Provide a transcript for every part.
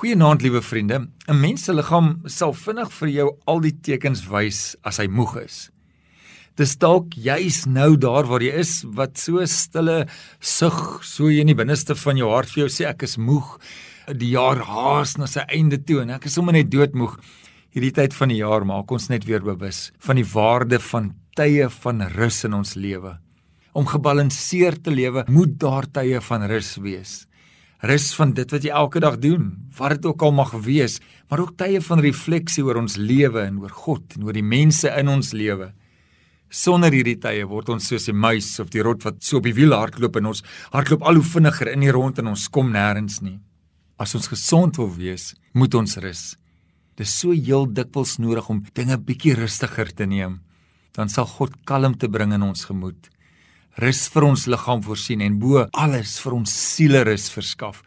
Goeienaand liewe vriende. 'n Mens se liggaam sal vinnig vir jou al die tekens wys as hy moeg is. Dis dalk juis nou daar waar jy is wat so stille sug, so in die binneste van jou hart vir jou sê ek is moeg. Die jaar haas na sy einde toe en ek is sommer net doodmoeg. Hierdie tyd van die jaar maak ons net weer bewus van die waarde van tye van rus in ons lewe. Om gebalanseerd te lewe, moet daar tye van rus wees rus van dit wat jy elke dag doen, wat dit ook al mag wees, maar ook tye van refleksie oor ons lewe en oor God en oor die mense in ons lewe. Sonder hierdie tye word ons soos 'n muis of die rot wat so op die wiel hardloop en ons hardloop al hoe vinniger in die rond en ons kom nêrens nie. As ons gesond wil wees, moet ons rus. Dit is so heel dikwels nodig om dinge bietjie rustiger te neem. Dan sal God kalmte bring in ons gemoed rus vir ons liggaam voorsien en bo alles vir ons siele rus verskaf.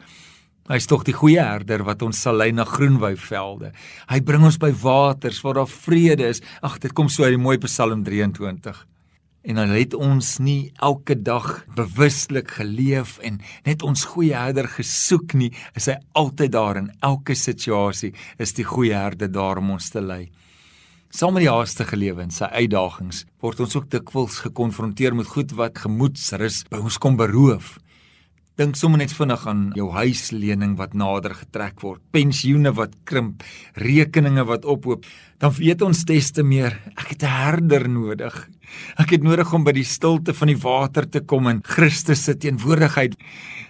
Hy is tog die goeie herder wat ons sal lei na groenwyvelde. Hy bring ons by waters waar daar vrede is. Ag, dit kom so uit die mooi Psalm 23. En dan het ons nie elke dag bewuslik geleef en net ons goeie herder gesoek nie, is hy altyd daar in elke situasie, is die goeie herder daar om ons te lei. Saam met die haastige lewe en sy uitdagings word ons ook dikwels gekonfronteer met goed wat gemoedsrus by ons kom beroof. Dink sommer net vinnig aan jou huislening wat nader getrek word, pensioene wat krimp, rekeninge wat ophoop, dan weet ons des te meer, ek het 'n herder nodig. Ek het nodig om by die stilte van die water te kom in Christus se teenwoordigheid.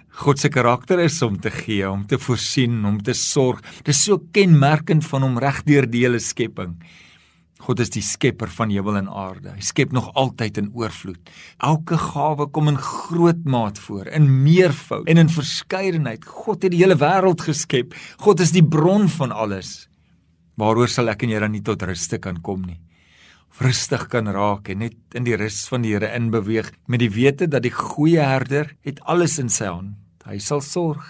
God se karakter is om te gee, om te voorsien, om te sorg. Dit is so kenmerkend van hom regdeur die hele skepping. God is die skepper van hemel en aarde. Hy skep nog altyd in oorvloed. Elke gawe kom in groot maat voor, in meervoud en in verskeidenheid. God het die hele wêreld geskep. God is die bron van alles. Waaroor sal ek en jy dan nie tot ruste kan kom nie? Rustig kan raak en net in die rus van die Here inbeweeg met die wete dat die goeie herder het alles in sy hand. Hy sal sorg.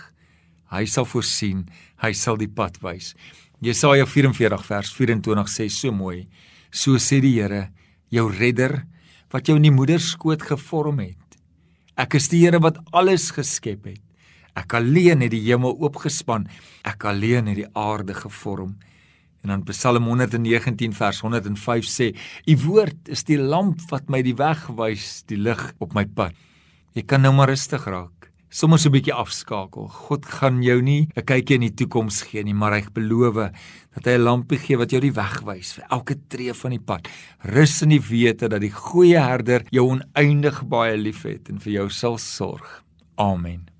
Hy sal voorsien. Hy sal die pad wys. Jesaja 44 vers 24 sê so mooi: So sê die Here, jou redder wat jou in die moederskoot gevorm het. Ek is die Here wat alles geskep het. Ek alleen het die hemel oopgespan. Ek alleen het die aarde gevorm. En dan Psalm 119 vers 105 sê: U woord is die lamp wat my die weg wys, die lig op my pad. Jy kan nou maar rustig raak sommer so 'n bietjie afskakel. God gaan jou nie 'n kykie in die toekoms gee nie, maar hy beloof dat hy 'n lampie gee wat jou die weg wys vir elke tree van die pad. Rus in die wete dat die goeie herder jou oneindig baie liefhet en vir jou sal sorg. Amen.